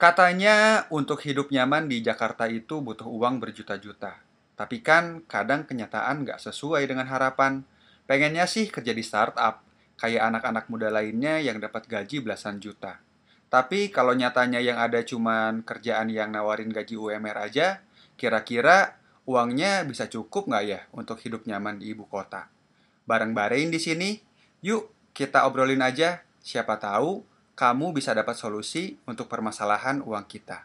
Katanya untuk hidup nyaman di Jakarta itu butuh uang berjuta-juta. Tapi kan kadang kenyataan nggak sesuai dengan harapan. Pengennya sih kerja di startup, kayak anak-anak muda lainnya yang dapat gaji belasan juta. Tapi kalau nyatanya yang ada cuman kerjaan yang nawarin gaji UMR aja, kira-kira uangnya bisa cukup nggak ya untuk hidup nyaman di ibu kota? Bareng-bareng di sini, yuk kita obrolin aja. Siapa tahu kamu bisa dapat solusi untuk permasalahan uang kita.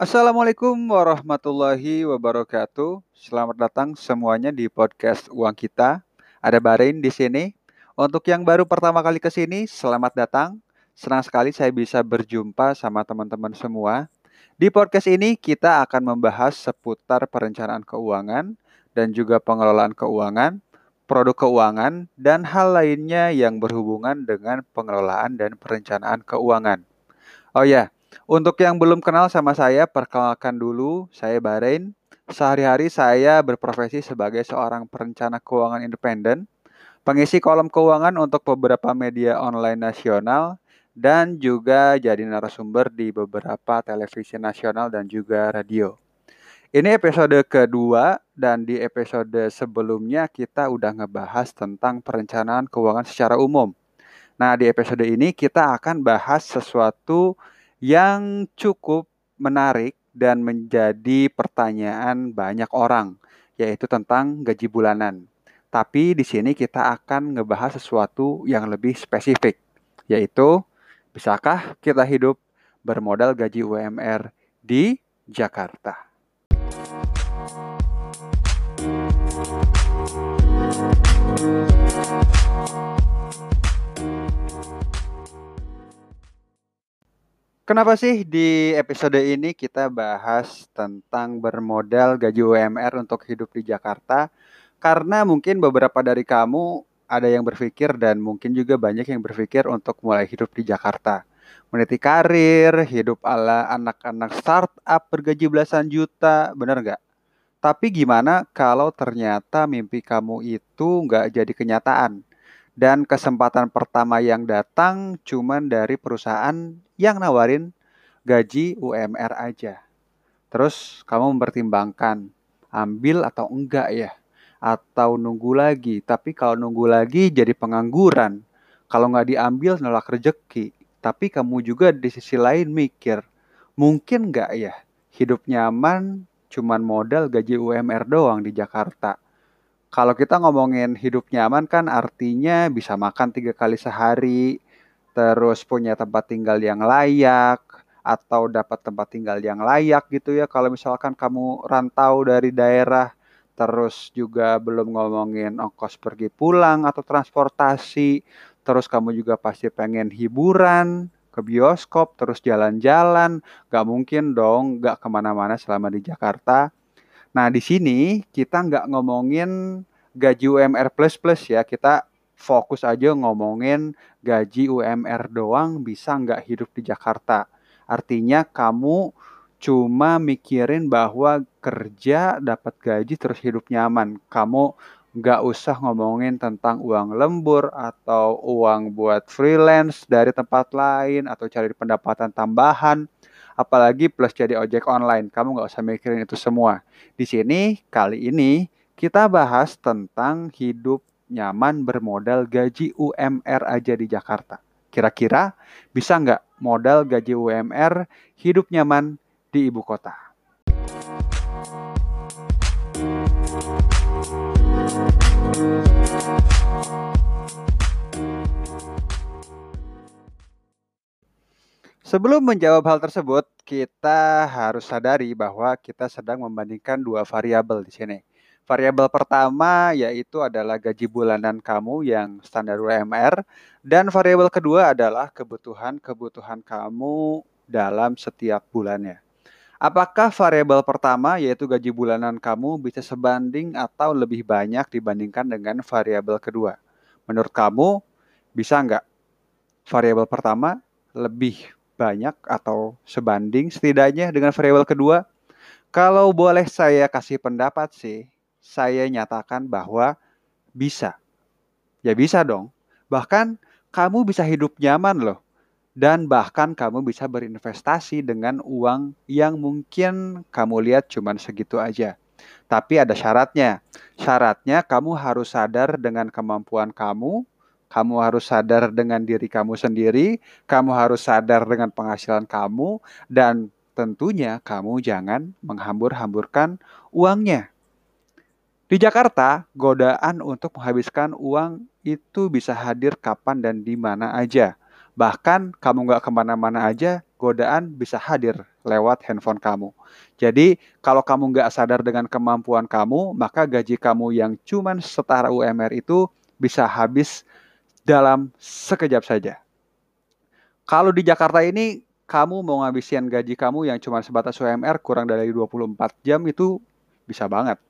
Assalamualaikum warahmatullahi wabarakatuh. Selamat datang semuanya di podcast Uang Kita. Ada Barin di sini. Untuk yang baru pertama kali ke sini, selamat datang. Senang sekali saya bisa berjumpa sama teman-teman semua. Di podcast ini kita akan membahas seputar perencanaan keuangan dan juga pengelolaan keuangan produk keuangan, dan hal lainnya yang berhubungan dengan pengelolaan dan perencanaan keuangan. Oh ya, untuk yang belum kenal sama saya, perkenalkan dulu, saya Barain. Sehari-hari saya berprofesi sebagai seorang perencana keuangan independen, pengisi kolom keuangan untuk beberapa media online nasional, dan juga jadi narasumber di beberapa televisi nasional dan juga radio. Ini episode kedua dan di episode sebelumnya kita udah ngebahas tentang perencanaan keuangan secara umum. Nah, di episode ini kita akan bahas sesuatu yang cukup menarik dan menjadi pertanyaan banyak orang, yaitu tentang gaji bulanan. Tapi di sini kita akan ngebahas sesuatu yang lebih spesifik, yaitu bisakah kita hidup bermodal gaji UMR di Jakarta? Kenapa sih di episode ini kita bahas tentang bermodal gaji UMR untuk hidup di Jakarta? Karena mungkin beberapa dari kamu ada yang berpikir dan mungkin juga banyak yang berpikir untuk mulai hidup di Jakarta. Meniti karir, hidup ala anak-anak startup bergaji belasan juta, bener nggak? Tapi gimana kalau ternyata mimpi kamu itu nggak jadi kenyataan? Dan kesempatan pertama yang datang cuman dari perusahaan yang nawarin gaji UMR aja. Terus kamu mempertimbangkan ambil atau enggak ya? Atau nunggu lagi. Tapi kalau nunggu lagi jadi pengangguran. Kalau nggak diambil nolak rejeki. Tapi kamu juga di sisi lain mikir, mungkin nggak ya hidup nyaman cuman modal gaji UMR doang di Jakarta kalau kita ngomongin hidup nyaman kan artinya bisa makan tiga kali sehari, terus punya tempat tinggal yang layak, atau dapat tempat tinggal yang layak gitu ya. Kalau misalkan kamu rantau dari daerah, terus juga belum ngomongin ongkos pergi pulang atau transportasi, terus kamu juga pasti pengen hiburan, ke bioskop, terus jalan-jalan, gak mungkin dong gak ke mana-mana selama di Jakarta. Nah, di sini kita nggak ngomongin gaji UMR plus plus ya, kita fokus aja ngomongin gaji UMR doang bisa nggak hidup di Jakarta. Artinya kamu cuma mikirin bahwa kerja dapat gaji terus hidup nyaman. Kamu nggak usah ngomongin tentang uang lembur atau uang buat freelance dari tempat lain atau cari pendapatan tambahan apalagi plus jadi ojek online. Kamu nggak usah mikirin itu semua. Di sini kali ini kita bahas tentang hidup nyaman bermodal gaji UMR aja di Jakarta. Kira-kira bisa nggak modal gaji UMR hidup nyaman di ibu kota? Sebelum menjawab hal tersebut, kita harus sadari bahwa kita sedang membandingkan dua variabel di sini. Variabel pertama yaitu adalah gaji bulanan kamu yang standar UMR dan variabel kedua adalah kebutuhan-kebutuhan kamu dalam setiap bulannya. Apakah variabel pertama yaitu gaji bulanan kamu bisa sebanding atau lebih banyak dibandingkan dengan variabel kedua? Menurut kamu bisa nggak variabel pertama lebih banyak atau sebanding setidaknya dengan variabel kedua? Kalau boleh saya kasih pendapat sih, saya nyatakan bahwa bisa. Ya bisa dong. Bahkan kamu bisa hidup nyaman loh. Dan bahkan kamu bisa berinvestasi dengan uang yang mungkin kamu lihat cuman segitu aja. Tapi ada syaratnya. Syaratnya kamu harus sadar dengan kemampuan kamu, kamu harus sadar dengan diri kamu sendiri, kamu harus sadar dengan penghasilan kamu, dan tentunya kamu jangan menghambur-hamburkan uangnya. Di Jakarta, godaan untuk menghabiskan uang itu bisa hadir kapan dan di mana aja. Bahkan kamu nggak ke mana-mana aja, godaan bisa hadir lewat handphone kamu. Jadi kalau kamu nggak sadar dengan kemampuan kamu, maka gaji kamu yang cuman setara UMR itu bisa habis dalam sekejap saja. Kalau di Jakarta ini kamu mau ngabisin gaji kamu yang cuma sebatas UMR kurang dari 24 jam itu bisa banget.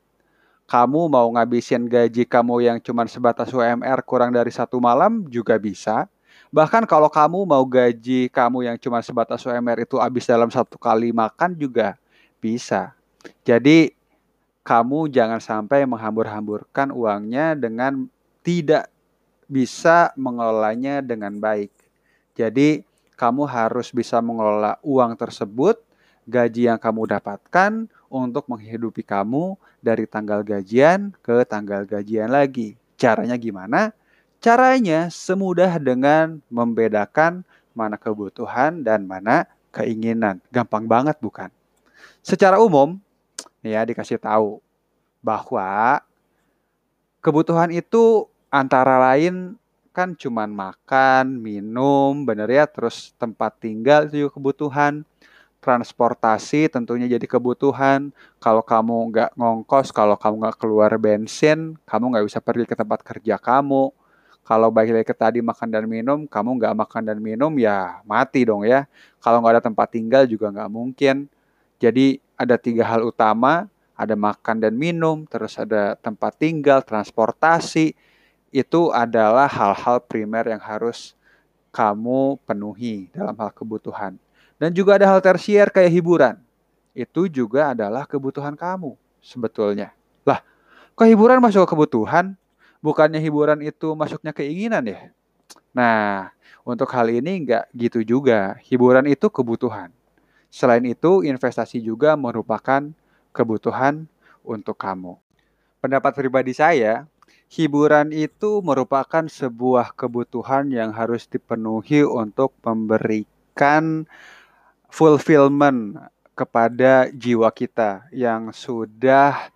Kamu mau ngabisin gaji kamu yang cuma sebatas UMR kurang dari satu malam juga bisa. Bahkan kalau kamu mau gaji kamu yang cuma sebatas UMR itu habis dalam satu kali makan juga bisa. Jadi kamu jangan sampai menghambur-hamburkan uangnya dengan tidak bisa mengelolanya dengan baik. Jadi kamu harus bisa mengelola uang tersebut, gaji yang kamu dapatkan untuk menghidupi kamu dari tanggal gajian ke tanggal gajian lagi. Caranya gimana? Caranya semudah dengan membedakan mana kebutuhan dan mana keinginan. Gampang banget bukan? Secara umum, ya dikasih tahu bahwa kebutuhan itu antara lain kan cuman makan, minum, bener ya, terus tempat tinggal itu juga kebutuhan transportasi tentunya jadi kebutuhan. Kalau kamu nggak ngongkos, kalau kamu nggak keluar bensin, kamu nggak bisa pergi ke tempat kerja kamu. Kalau balik lagi ke tadi makan dan minum, kamu nggak makan dan minum ya mati dong ya. Kalau nggak ada tempat tinggal juga nggak mungkin. Jadi ada tiga hal utama, ada makan dan minum, terus ada tempat tinggal, transportasi. Itu adalah hal-hal primer yang harus kamu penuhi dalam hal kebutuhan. Dan juga ada hal tersier kayak hiburan. Itu juga adalah kebutuhan kamu sebetulnya. Lah, kok hiburan masuk ke kebutuhan? Bukannya hiburan itu masuknya keinginan ya? Nah, untuk hal ini nggak gitu juga. Hiburan itu kebutuhan. Selain itu, investasi juga merupakan kebutuhan untuk kamu. Pendapat pribadi saya, hiburan itu merupakan sebuah kebutuhan yang harus dipenuhi untuk memberikan fulfillment kepada jiwa kita yang sudah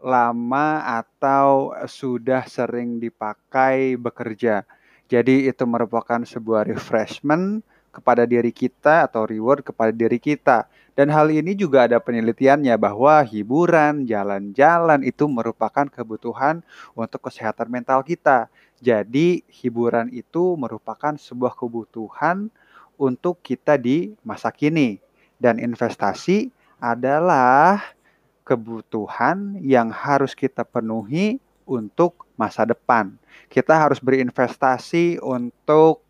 lama atau sudah sering dipakai bekerja. Jadi itu merupakan sebuah refreshment kepada diri kita atau reward kepada diri kita. Dan hal ini juga ada penelitiannya bahwa hiburan, jalan-jalan itu merupakan kebutuhan untuk kesehatan mental kita. Jadi hiburan itu merupakan sebuah kebutuhan untuk kita di masa kini. Dan investasi adalah kebutuhan yang harus kita penuhi untuk masa depan. Kita harus berinvestasi untuk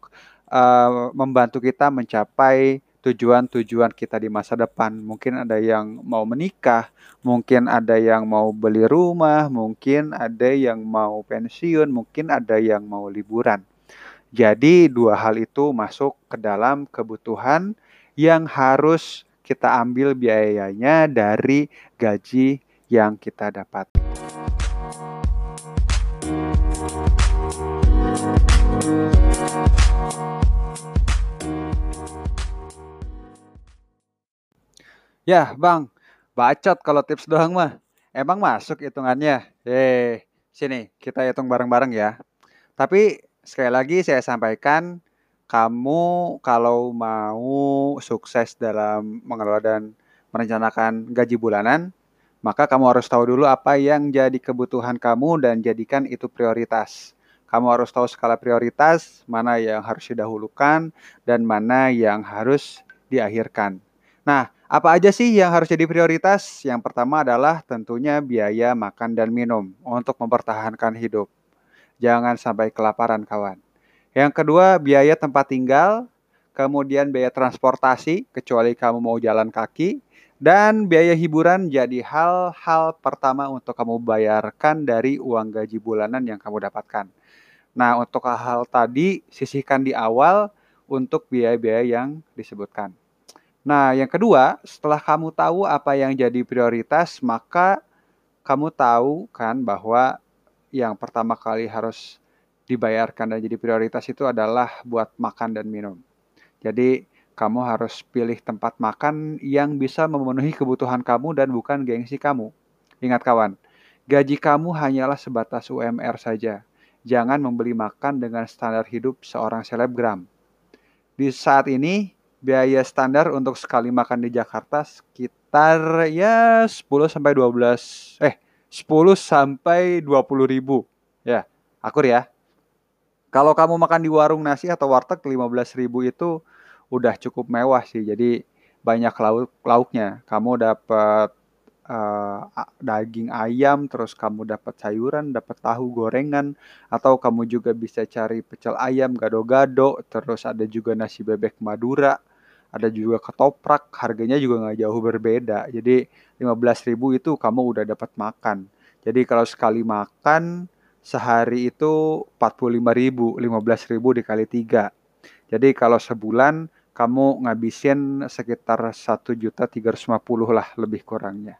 uh, membantu kita mencapai tujuan-tujuan kita di masa depan. Mungkin ada yang mau menikah, mungkin ada yang mau beli rumah, mungkin ada yang mau pensiun, mungkin ada yang mau liburan. Jadi, dua hal itu masuk ke dalam kebutuhan yang harus kita ambil biayanya dari gaji yang kita dapat. Ya, Bang, bacot kalau tips doang mah. Emang masuk hitungannya? Eh, sini kita hitung bareng-bareng ya. Tapi sekali lagi saya sampaikan kamu kalau mau sukses dalam mengelola dan merencanakan gaji bulanan, maka kamu harus tahu dulu apa yang jadi kebutuhan kamu dan jadikan itu prioritas. Kamu harus tahu skala prioritas, mana yang harus didahulukan dan mana yang harus diakhirkan. Nah, apa aja sih yang harus jadi prioritas? Yang pertama adalah tentunya biaya makan dan minum untuk mempertahankan hidup. Jangan sampai kelaparan, kawan. Yang kedua, biaya tempat tinggal, kemudian biaya transportasi, kecuali kamu mau jalan kaki, dan biaya hiburan jadi hal-hal pertama untuk kamu bayarkan dari uang gaji bulanan yang kamu dapatkan. Nah, untuk hal-hal tadi sisihkan di awal untuk biaya-biaya yang disebutkan. Nah, yang kedua, setelah kamu tahu apa yang jadi prioritas, maka kamu tahu kan bahwa yang pertama kali harus dibayarkan dan jadi prioritas itu adalah buat makan dan minum. Jadi kamu harus pilih tempat makan yang bisa memenuhi kebutuhan kamu dan bukan gengsi kamu. Ingat kawan, gaji kamu hanyalah sebatas UMR saja. Jangan membeli makan dengan standar hidup seorang selebgram. Di saat ini, biaya standar untuk sekali makan di Jakarta sekitar ya 10 sampai 12 eh 10 sampai 20 ribu. Ya, akur ya. Kalau kamu makan di warung nasi atau warteg 15.000 itu udah cukup mewah sih. Jadi banyak lauk lauknya. Kamu dapat uh, daging ayam, terus kamu dapat sayuran, dapat tahu gorengan, atau kamu juga bisa cari pecel ayam, gado-gado, terus ada juga nasi bebek Madura, ada juga ketoprak, harganya juga nggak jauh berbeda. Jadi 15.000 itu kamu udah dapat makan. Jadi kalau sekali makan sehari itu 45.000, 15.000 dikali 3. Jadi kalau sebulan kamu ngabisin sekitar 1.350 lah lebih kurangnya.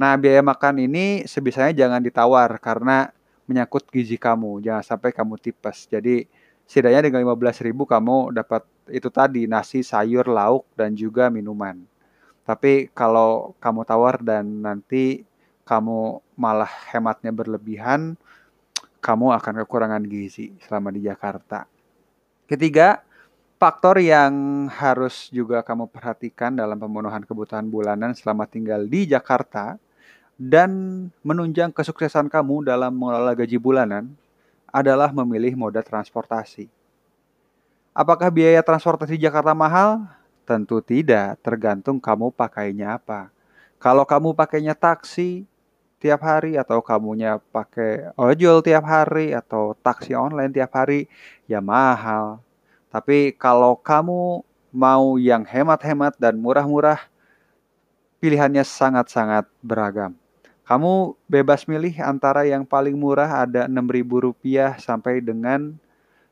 Nah, biaya makan ini sebisanya jangan ditawar karena menyangkut gizi kamu. Jangan sampai kamu tipes. Jadi setidaknya dengan 15.000 kamu dapat itu tadi nasi, sayur, lauk dan juga minuman. Tapi kalau kamu tawar dan nanti kamu malah hematnya berlebihan, kamu akan kekurangan gizi selama di Jakarta. Ketiga, faktor yang harus juga kamu perhatikan dalam pemenuhan kebutuhan bulanan selama tinggal di Jakarta dan menunjang kesuksesan kamu dalam mengelola gaji bulanan adalah memilih moda transportasi. Apakah biaya transportasi Jakarta mahal? Tentu tidak, tergantung kamu pakainya apa. Kalau kamu pakainya taksi, tiap hari atau kamunya pakai ojol tiap hari atau taksi online tiap hari ya mahal. Tapi kalau kamu mau yang hemat-hemat dan murah-murah pilihannya sangat-sangat beragam. Kamu bebas milih antara yang paling murah ada Rp6.000 sampai dengan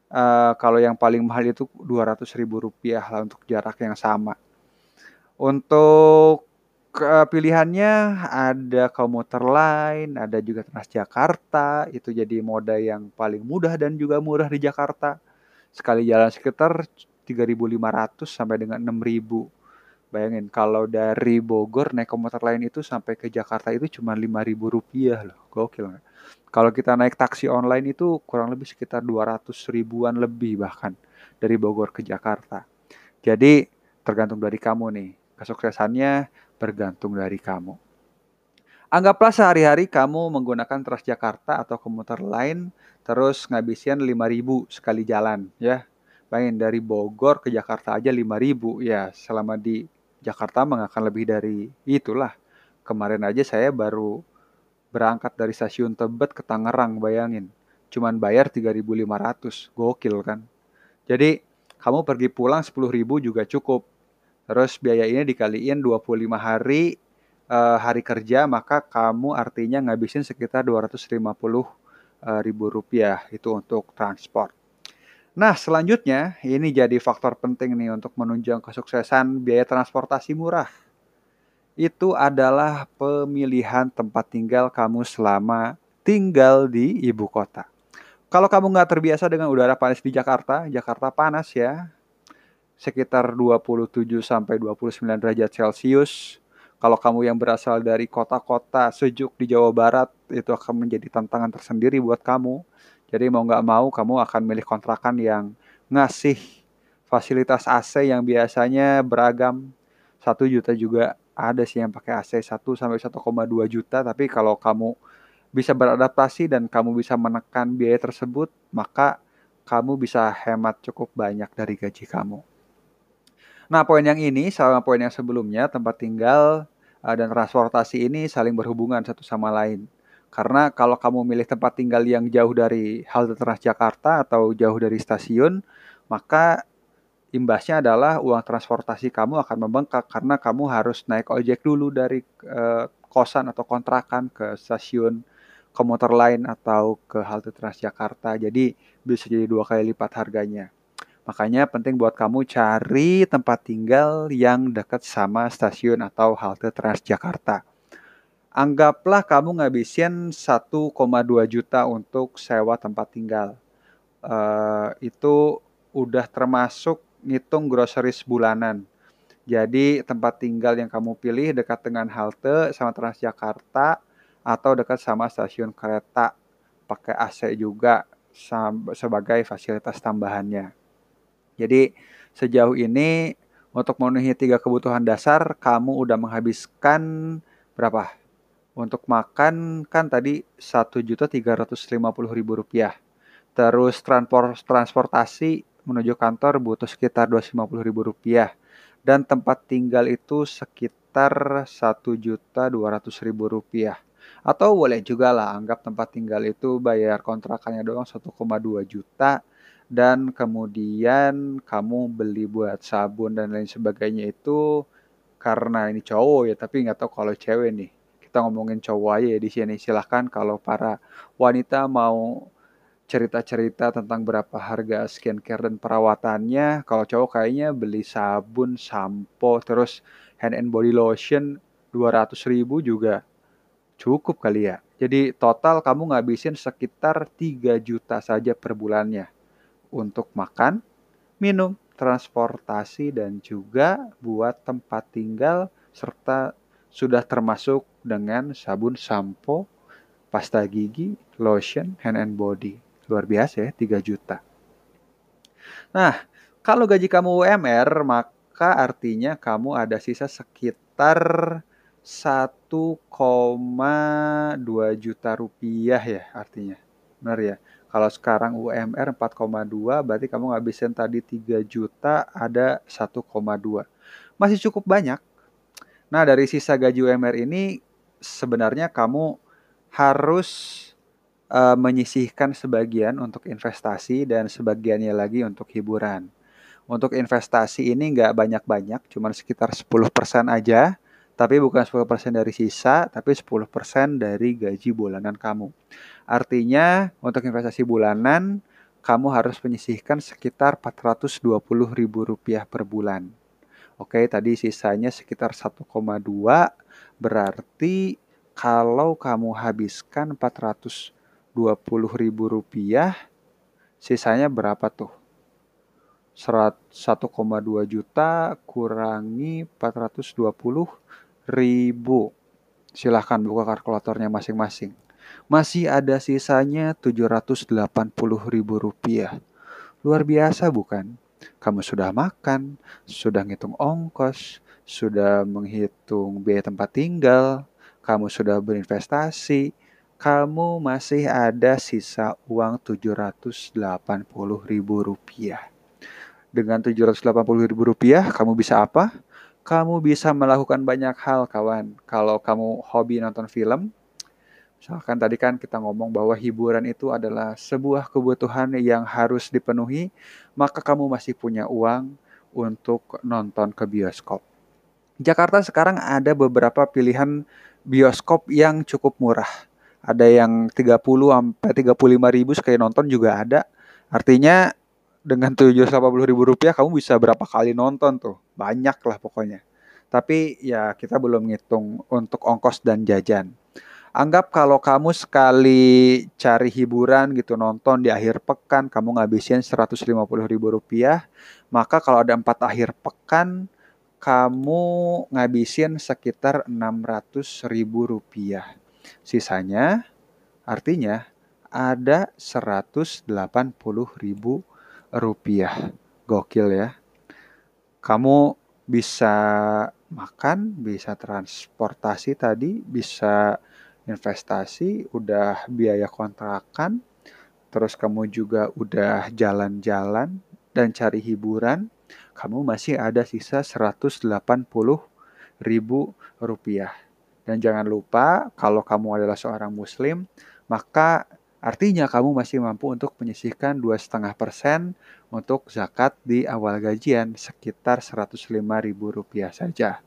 uh, kalau yang paling mahal itu Rp200.000 lah untuk jarak yang sama. Untuk pilihannya ada komuter lain, ada juga Transjakarta, itu jadi moda yang paling mudah dan juga murah di Jakarta. Sekali jalan sekitar 3.500 sampai dengan 6.000. Bayangin kalau dari Bogor naik komuter lain itu sampai ke Jakarta itu cuma 5.000 rupiah loh. Gokil nggak? Kalau kita naik taksi online itu kurang lebih sekitar 200 ribuan lebih bahkan dari Bogor ke Jakarta. Jadi tergantung dari kamu nih. Kesuksesannya bergantung dari kamu. Anggaplah sehari-hari kamu menggunakan Transjakarta atau komuter lain terus ngabisin 5000 sekali jalan ya. Bayangin dari Bogor ke Jakarta aja 5000 ya selama di Jakarta akan lebih dari itulah. Kemarin aja saya baru berangkat dari stasiun Tebet ke Tangerang bayangin. Cuman bayar 3500 gokil kan. Jadi kamu pergi pulang 10.000 juga cukup Terus biaya ini dikaliin 25 hari uh, hari kerja maka kamu artinya ngabisin sekitar 250 uh, eh, ribu rupiah itu untuk transport. Nah selanjutnya ini jadi faktor penting nih untuk menunjang kesuksesan biaya transportasi murah. Itu adalah pemilihan tempat tinggal kamu selama tinggal di ibu kota. Kalau kamu nggak terbiasa dengan udara panas di Jakarta, Jakarta panas ya, sekitar 27 sampai 29 derajat Celcius. Kalau kamu yang berasal dari kota-kota sejuk di Jawa Barat, itu akan menjadi tantangan tersendiri buat kamu. Jadi mau nggak mau, kamu akan milih kontrakan yang ngasih fasilitas AC yang biasanya beragam. Satu juta juga ada sih yang pakai AC 1 sampai 1,2 juta. Tapi kalau kamu bisa beradaptasi dan kamu bisa menekan biaya tersebut, maka kamu bisa hemat cukup banyak dari gaji kamu. Nah, poin yang ini sama poin yang sebelumnya, tempat tinggal uh, dan transportasi ini saling berhubungan satu sama lain. Karena kalau kamu milih tempat tinggal yang jauh dari halte Transjakarta atau jauh dari stasiun, maka imbasnya adalah uang transportasi kamu akan membengkak karena kamu harus naik ojek dulu dari uh, kosan atau kontrakan ke stasiun. komuter lain atau ke halte Transjakarta. Jadi bisa jadi dua kali lipat harganya. Makanya penting buat kamu cari tempat tinggal yang dekat sama stasiun atau halte Transjakarta. Anggaplah kamu ngabisin 1,2 juta untuk sewa tempat tinggal. Uh, itu udah termasuk ngitung groceries bulanan. Jadi tempat tinggal yang kamu pilih dekat dengan halte sama Transjakarta atau dekat sama stasiun kereta pakai AC juga sebagai fasilitas tambahannya. Jadi sejauh ini untuk memenuhi tiga kebutuhan dasar kamu udah menghabiskan berapa? Untuk makan kan tadi satu juta tiga ratus lima puluh ribu rupiah. Terus transport transportasi menuju kantor butuh sekitar dua ratus lima puluh ribu rupiah. Dan tempat tinggal itu sekitar satu juta dua ratus ribu rupiah. Atau boleh juga lah anggap tempat tinggal itu bayar kontrakannya doang 1,2 juta dan kemudian kamu beli buat sabun dan lain sebagainya itu karena ini cowok ya tapi nggak tahu kalau cewek nih kita ngomongin cowok aja ya di sini silahkan kalau para wanita mau cerita-cerita tentang berapa harga skincare dan perawatannya kalau cowok kayaknya beli sabun sampo terus hand and body lotion 200 ribu juga Cukup kali ya. Jadi total kamu ngabisin sekitar 3 juta saja per bulannya. Untuk makan, minum, transportasi, dan juga buat tempat tinggal serta sudah termasuk dengan sabun sampo, pasta gigi, lotion, hand and body. Luar biasa ya, 3 juta. Nah, kalau gaji kamu UMR, maka artinya kamu ada sisa sekitar 1,2 juta rupiah ya artinya. Benar ya? Kalau sekarang UMR 4,2 berarti kamu ngabisin tadi 3 juta ada 1,2. Masih cukup banyak. Nah, dari sisa gaji UMR ini sebenarnya kamu harus uh, menyisihkan sebagian untuk investasi dan sebagiannya lagi untuk hiburan. Untuk investasi ini nggak banyak-banyak, cuma sekitar 10% aja tapi bukan 10% dari sisa, tapi 10% dari gaji bulanan kamu. Artinya untuk investasi bulanan, kamu harus menyisihkan sekitar 420 ribu rupiah per bulan. Oke, tadi sisanya sekitar 1,2, berarti kalau kamu habiskan 420 ribu rupiah, sisanya berapa tuh? 1,2 juta kurangi 420 ribu. Silahkan buka kalkulatornya masing-masing. Masih ada sisanya 780 ribu rupiah. Luar biasa bukan? Kamu sudah makan, sudah ngitung ongkos, sudah menghitung biaya tempat tinggal, kamu sudah berinvestasi, kamu masih ada sisa uang 780 ribu rupiah. Dengan 780 ribu rupiah, kamu bisa apa? kamu bisa melakukan banyak hal kawan. Kalau kamu hobi nonton film, misalkan tadi kan kita ngomong bahwa hiburan itu adalah sebuah kebutuhan yang harus dipenuhi, maka kamu masih punya uang untuk nonton ke bioskop. Jakarta sekarang ada beberapa pilihan bioskop yang cukup murah. Ada yang 30 sampai 35 ribu sekali nonton juga ada. Artinya dengan 780 ribu rupiah kamu bisa berapa kali nonton tuh banyak lah pokoknya tapi ya kita belum ngitung untuk ongkos dan jajan anggap kalau kamu sekali cari hiburan gitu nonton di akhir pekan kamu ngabisin 150 ribu rupiah maka kalau ada empat akhir pekan kamu ngabisin sekitar 600 ribu rupiah sisanya artinya ada 180 ribu rupiah. Gokil ya. Kamu bisa makan, bisa transportasi tadi, bisa investasi, udah biaya kontrakan, terus kamu juga udah jalan-jalan dan cari hiburan, kamu masih ada sisa 180 ribu rupiah. Dan jangan lupa kalau kamu adalah seorang muslim, maka Artinya kamu masih mampu untuk menyisihkan 2,5% untuk zakat di awal gajian sekitar Rp105.000 saja.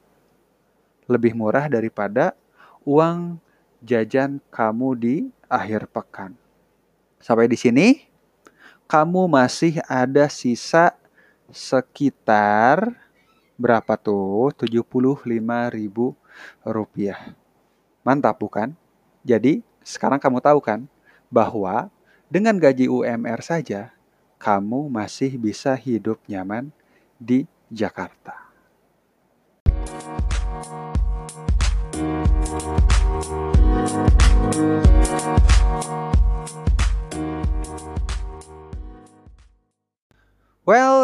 Lebih murah daripada uang jajan kamu di akhir pekan. Sampai di sini, kamu masih ada sisa sekitar berapa tuh? 75 ribu rupiah. Mantap bukan? Jadi sekarang kamu tahu kan bahwa dengan gaji UMR saja kamu masih bisa hidup nyaman di Jakarta. Well,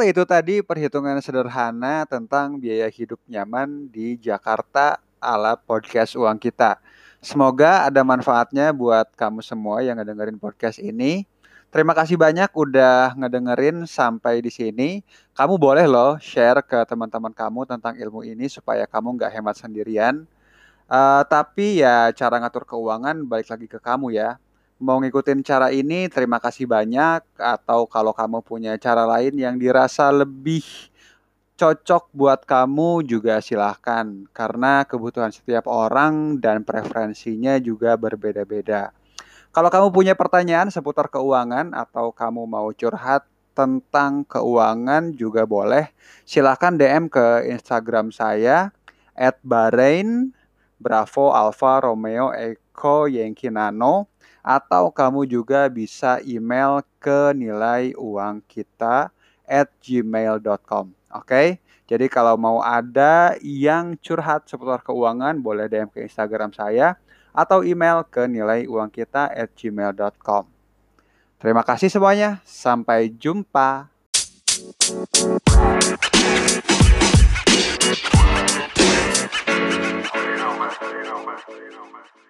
itu tadi perhitungan sederhana tentang biaya hidup nyaman di Jakarta ala podcast uang kita. Semoga ada manfaatnya buat kamu semua yang ngedengerin podcast ini. Terima kasih banyak udah ngedengerin sampai di sini. Kamu boleh loh share ke teman-teman kamu tentang ilmu ini supaya kamu nggak hemat sendirian. Uh, tapi ya cara ngatur keuangan balik lagi ke kamu ya mau ngikutin cara ini, terima kasih banyak. Atau kalau kamu punya cara lain yang dirasa lebih cocok buat kamu juga silahkan. Karena kebutuhan setiap orang dan preferensinya juga berbeda-beda. Kalau kamu punya pertanyaan seputar keuangan atau kamu mau curhat tentang keuangan juga boleh. Silahkan DM ke Instagram saya at Bahrain Bravo Alfa Romeo Echo Yankee Nano atau kamu juga bisa email ke nilai uang kita at gmail.com. Oke, okay? jadi kalau mau ada yang curhat seputar keuangan, boleh DM ke Instagram saya atau email ke nilai uang kita at gmail.com. Terima kasih semuanya, sampai jumpa. you mess, you don't mess, you don't mess.